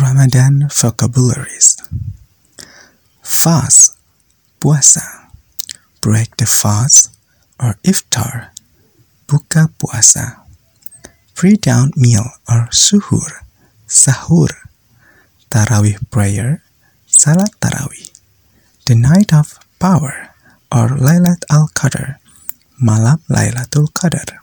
Ramadan vocabularies. Fast, puasa. Break the fast or iftar, buka puasa. Pre-dawn meal or suhur, sahur. Tarawih prayer, salat tarawih. The night of power or Lailat al-Qadr, malam Lailatul Qadr.